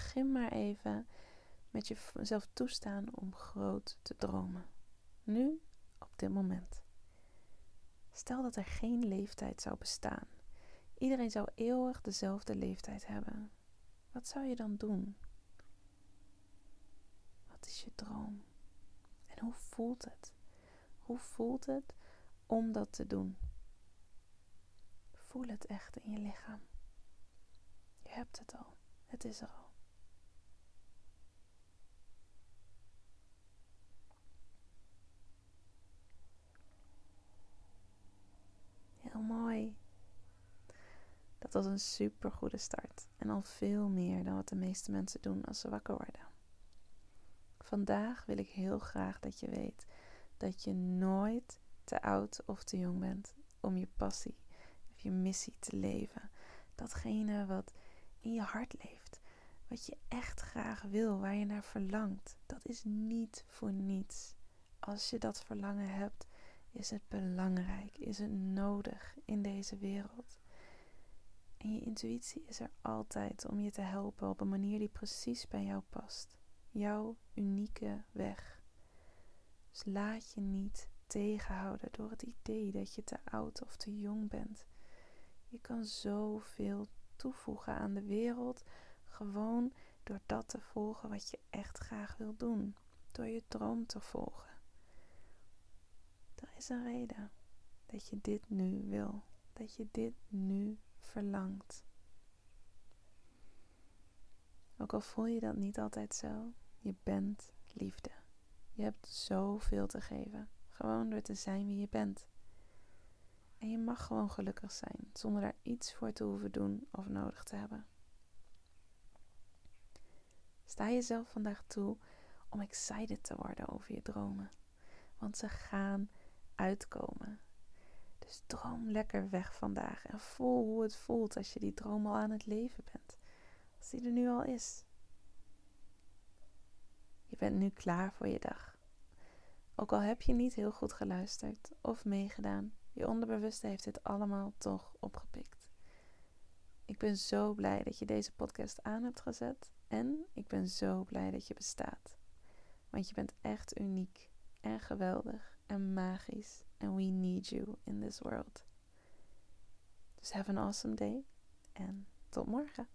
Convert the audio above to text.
Begin maar even met jezelf toestaan om groot te dromen. Nu, op dit moment. Stel dat er geen leeftijd zou bestaan. Iedereen zou eeuwig dezelfde leeftijd hebben. Wat zou je dan doen? Wat is je droom? En hoe voelt het? Hoe voelt het om dat te doen? Voel het echt in je lichaam. Je hebt het al. Het is er al. Mooi. Dat was een super goede start en al veel meer dan wat de meeste mensen doen als ze wakker worden. Vandaag wil ik heel graag dat je weet dat je nooit te oud of te jong bent om je passie of je missie te leven. Datgene wat in je hart leeft, wat je echt graag wil, waar je naar verlangt, dat is niet voor niets. Als je dat verlangen hebt, is het belangrijk, is het nodig in deze wereld. En je intuïtie is er altijd om je te helpen op een manier die precies bij jou past. Jouw unieke weg. Dus laat je niet tegenhouden door het idee dat je te oud of te jong bent. Je kan zoveel toevoegen aan de wereld gewoon door dat te volgen wat je echt graag wil doen. Door je droom te volgen. Er is een reden dat je dit nu wil, dat je dit nu verlangt. Ook al voel je dat niet altijd zo, je bent liefde. Je hebt zoveel te geven, gewoon door te zijn wie je bent. En je mag gewoon gelukkig zijn, zonder daar iets voor te hoeven doen of nodig te hebben. Sta jezelf vandaag toe om excited te worden over je dromen. Want ze gaan uitkomen. Dus droom lekker weg vandaag en voel hoe het voelt als je die droom al aan het leven bent. Als die er nu al is. Je bent nu klaar voor je dag. Ook al heb je niet heel goed geluisterd of meegedaan, je onderbewuste heeft dit allemaal toch opgepikt. Ik ben zo blij dat je deze podcast aan hebt gezet en ik ben zo blij dat je bestaat. Want je bent echt uniek en geweldig en magisch. And we need you in this world. Dus have an awesome day en tot morgen.